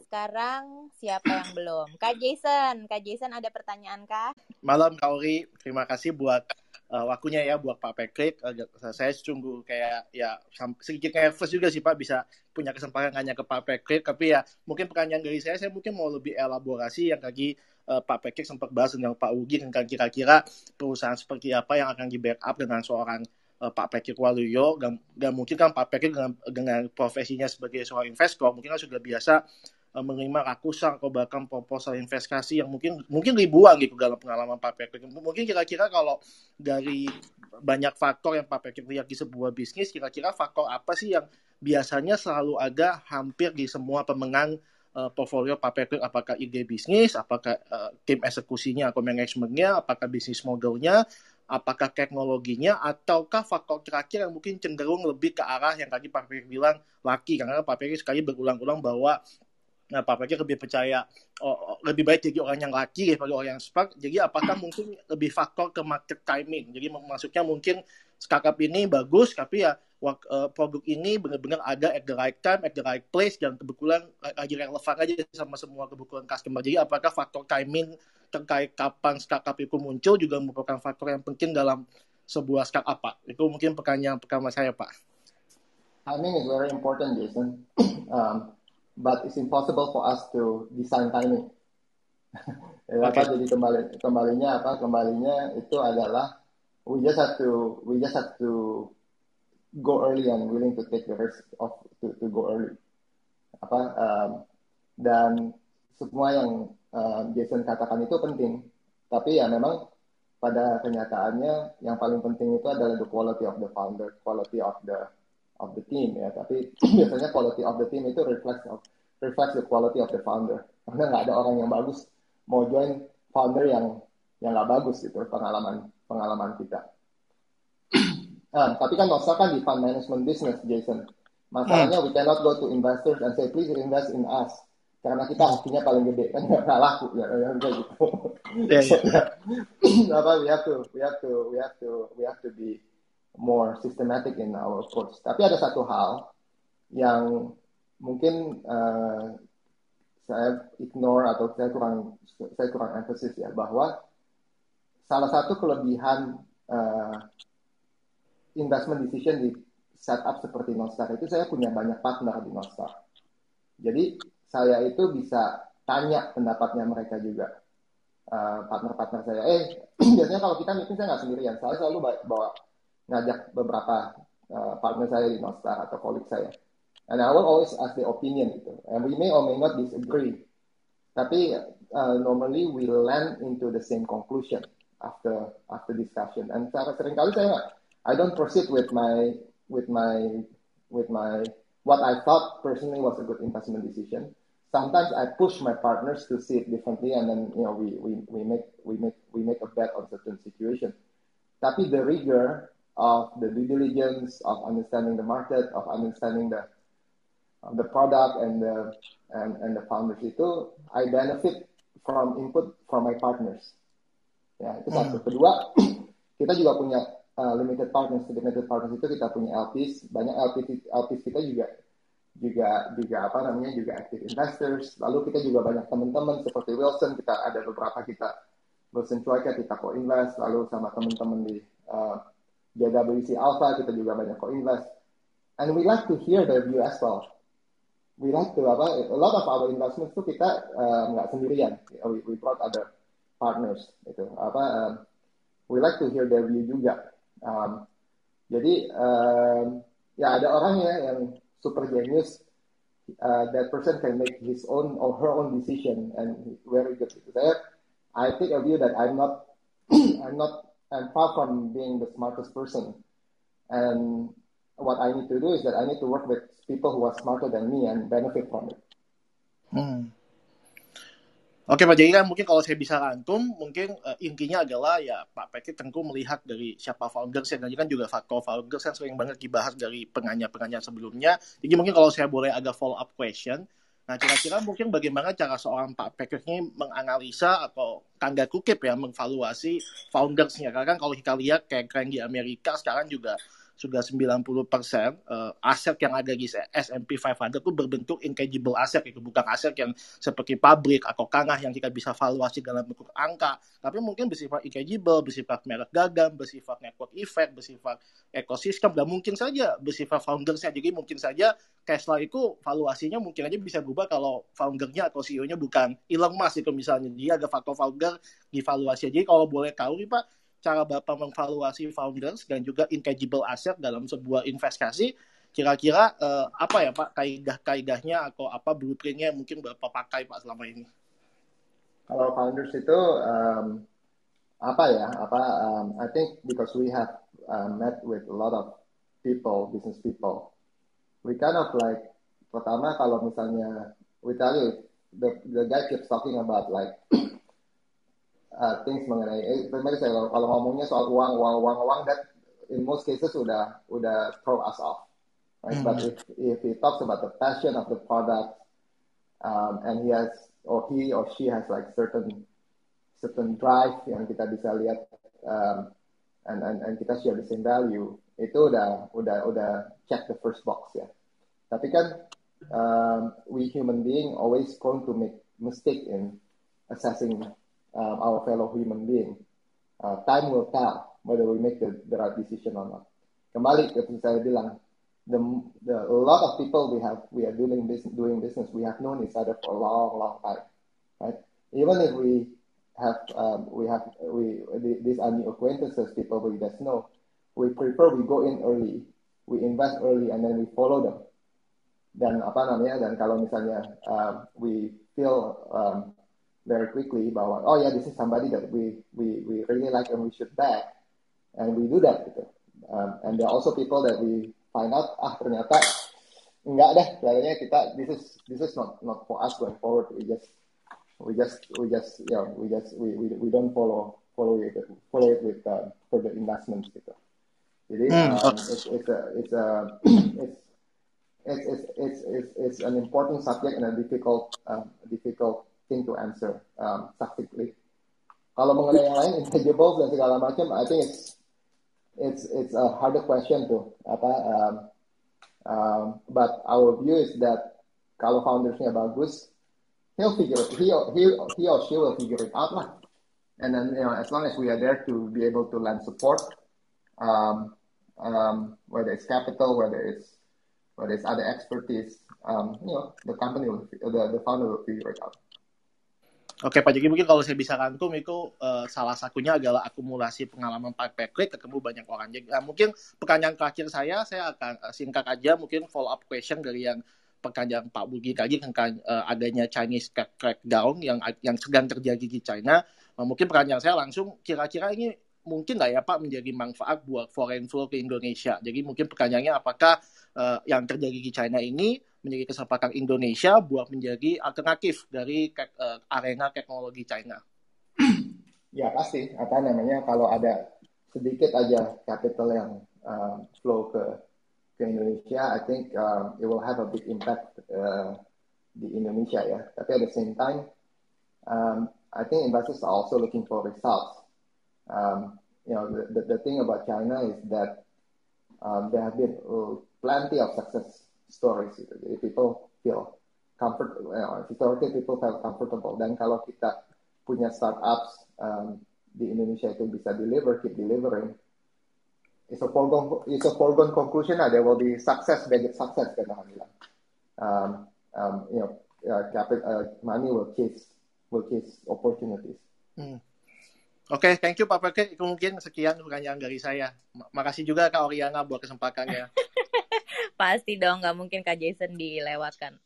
sekarang siapa yang belum? Kak Jason, Kak Jason ada pertanyaan kah? Malam Kak Ori, terima kasih buat uh, waktunya ya buat Pak Pekrik. Uh, saya sungguh kayak ya sedikit nervous juga sih Pak bisa punya kesempatan nanya ke Pak Pekrik. Tapi ya mungkin pertanyaan dari saya, saya mungkin mau lebih elaborasi yang tadi uh, Pak Pekrik sempat bahas dengan Pak Ugi tentang kira-kira perusahaan seperti apa yang akan di backup dengan seorang Pak Pekir Waluyo dan, dan mungkin kan Pak Pekir dengan, dengan profesinya sebagai seorang investor mungkin kan sudah biasa menerima ratusan atau bahkan proposal investasi yang mungkin mungkin ribuan gitu dalam pengalaman Pak Pekir. Mungkin kira-kira kalau dari banyak faktor yang Pak Pekir lihat di sebuah bisnis, kira-kira faktor apa sih yang biasanya selalu ada hampir di semua pemenang uh, portfolio Pak Pekir, apakah ide bisnis, apakah uh, tim eksekusinya atau manajemennya, apakah bisnis modelnya, apakah teknologinya ataukah faktor terakhir yang mungkin cenderung lebih ke arah yang tadi Pak Ferry bilang laki karena Pak Ferry sekali berulang-ulang bahwa nah, Ferry lebih percaya oh, lebih baik jadi orang yang laki daripada orang yang spark jadi apakah mungkin lebih faktor ke market timing jadi maksudnya mungkin startup ini bagus tapi ya uh, produk ini benar-benar ada at the right time, at the right place dan kebetulan lagi relevan aja sama semua kebutuhan customer. Jadi apakah faktor timing terkait kapan startup itu muncul juga merupakan faktor yang penting dalam sebuah startup Pak? Itu mungkin pertanyaan pertama saya Pak. Timing is very important, Jason. um, but it's impossible for us to design timing. ya, okay. apa jadi kembali kembalinya apa kembalinya itu adalah we just have to we just have to go early and willing to take the risk of to, to go early. Apa um, dan semua yang uh, Jason katakan itu penting. Tapi ya memang pada kenyataannya yang paling penting itu adalah the quality of the founder, quality of the of the team ya. Tapi biasanya quality of the team itu reflect of reflect the quality of the founder. Karena nggak ada orang yang bagus mau join founder yang yang nggak bagus itu pengalaman pengalaman kita. Nah, tapi kan Nosa kan di fund management business, Jason. Masalahnya we cannot go to investors and say please invest in us karena kita hasilnya paling gede kan nggak laku ya kayak gitu. Yeah, yeah. apa we have to we have to we have to we have to be more systematic in our approach. Tapi ada satu hal yang mungkin uh, saya ignore atau saya kurang saya kurang emphasis ya bahwa salah satu kelebihan uh, investment decision di setup seperti Nostar itu saya punya banyak partner di Nostar. Jadi saya itu bisa tanya pendapatnya mereka juga. Uh, partner-partner saya, eh biasanya kalau kita meeting saya nggak sendirian, saya selalu bawa ngajak beberapa uh, partner saya di Nostar atau kolik saya. And I will always ask the opinion gitu. And we may or may not disagree. Tapi uh, normally we land into the same conclusion after after discussion. And sering kali saya I don't proceed with my with my with my what I thought personally was a good investment decision. Sometimes I push my partners to see it differently, and then you know we we, we make we make we make a bet on certain situation. Tapi the rigor of the due diligence of understanding the market, of understanding the of the product and the and, and the founders itu, I benefit from input from my partners. Ya itu satu. Hmm. Kedua, kita juga punya uh, limited partners, limited partners itu kita punya LPs, banyak LPs LPs kita juga juga juga apa namanya juga active investors. Lalu kita juga banyak teman-teman seperti Wilson, kita ada beberapa kita Wilson Cuaca kita co-invest, lalu sama teman-teman di uh, JWC Alpha kita juga banyak co-invest. And we like to hear their view as well. We like to apa, a lot of our investments itu kita uh, nggak sendirian. We, we brought other partners itu apa. Uh, we like to hear their view juga. Um, jadi um, ya ada orang ya yang super genius, uh, that person can make his own or her own decision and very good. Saya, I take a view that I'm not, I'm not, I'm far from being the smartest person, and what I need to do is that I need to work with people who are smarter than me and benefit from it. Hmm. Oke Pak Jaya, mungkin kalau saya bisa rangkum, mungkin uh, intinya adalah ya Pak Pekit tentu melihat dari siapa founders yang kan juga faktor founders kan sering banget dibahas dari penganya-penganya sebelumnya. Jadi mungkin kalau saya boleh agak follow up question, nah kira-kira mungkin bagaimana cara seorang Pak Pekit ini menganalisa atau tanda kukip ya, menvaluasi foundersnya. Karena kan kalau kita lihat kayak keren di Amerika sekarang juga sudah 90% uh, aset yang ada di S&P 500 itu berbentuk intangible aset itu bukan aset yang seperti pabrik atau kangah yang kita bisa valuasi dalam bentuk angka. Tapi mungkin bersifat intangible bersifat merek dagang bersifat network effect bersifat ekosistem dan mungkin saja bersifat foundersnya. Jadi mungkin saja Tesla itu valuasinya mungkin aja bisa berubah kalau foundernya atau CEO-nya bukan Elon Musk itu misalnya. Dia ada faktor founder di valuasi. Jadi kalau boleh tahu nih Pak cara Bapak memvaluasi founders dan juga intangible asset dalam sebuah investasi, kira-kira uh, apa ya Pak kaidah-kaidahnya atau apa blueprintnya mungkin Bapak pakai Pak selama ini? Kalau founders itu um, apa ya? Apa um, I think because we have uh, met with a lot of people, business people, we kind of like pertama kalau misalnya we tell you the the guy keeps talking about like uh, things mengenai eh, tadi saya kalau, kalau ngomongnya soal uang uang uang uang that in most cases udah udah throw us off right? mm-hmm. but if if he talks about the passion of the product um, and he has or he or she has like certain certain drive yang kita bisa lihat um, and, and and kita share the same value itu udah udah udah check the first box ya tapi kan um, we human being always prone to make mistake in assessing um, our fellow human being. Uh, time will tell whether we make the, the right decision or not. Kembali ke saya bilang, the, the a lot of people we have we are doing business doing business we have known each other for a long long time, right? Even if we have um, we have we these are new acquaintances, people we just know, we prefer we go in early, we invest early, and then we follow them. Dan apa namanya? Dan kalau misalnya um, we feel um, very quickly bahwa oh ya yeah, this is somebody that we we we really like and we should back and we do that gitu. Um, and there are also people that we find out ah ternyata enggak deh kayaknya kita this is this is not not for us going forward. We just we just we just yeah we just we we, we don't follow follow it follow it with uh, further investments gitu. Jadi mm. um, it's it's a it's a it's it's, it's, it's, it's, it's an important subject and a difficult, um, difficult thing to answer um, tactically. Kalau mengenai yang lain, intangibles dan segala macam, I think it's it's it's a harder question tuh. Apa? Um, um, but our view is that kalau foundersnya bagus, he'll figure it, he he he or she will figure it out lah. And then you know, as long as we are there to be able to lend support, um, um, whether it's capital, whether it's whether it's other expertise, um, you know, the company will, the the founder will figure it out. Oke Pak Jadi mungkin kalau saya bisa rangkum itu uh, salah satunya adalah akumulasi pengalaman Pak Peklik ketemu banyak orang. Jadi uh, mungkin pertanyaan terakhir saya saya akan uh, singkat aja mungkin follow up question dari yang pertanyaan Pak Bugi tadi tentang uh, adanya Chinese crackdown yang yang sedang terjadi di China. Uh, mungkin pertanyaan saya langsung kira-kira ini mungkin nggak ya Pak menjadi manfaat buat foreign flow ke Indonesia. Jadi mungkin pertanyaannya apakah uh, yang terjadi di China ini menjadi kesempatan Indonesia buat menjadi alternatif dari uh, arena teknologi China. Ya pasti, apa namanya kalau ada sedikit aja capital yang uh, flow ke ke Indonesia, I think um, it will have a big impact uh, di Indonesia ya. Tapi at the same time, um, I think investors are also looking for results. Um, you know, the, the, the thing about China is that um, there have been uh, plenty of success stories. People feel comfort, you know, historically people feel comfortable. Dan kalau kita punya startups um, di Indonesia itu bisa deliver, keep delivering, it's a foregone, it's a foregone conclusion that there will be success, big success. Um, um, you know, uh, capital, uh, money will chase, will chase opportunities. Hmm. Oke, okay, thank you Pak. Itu mungkin sekian pertanyaan dari saya. Makasih juga Kak Oriana buat kesempatannya. Pasti dong, nggak mungkin Kak Jason dilewatkan.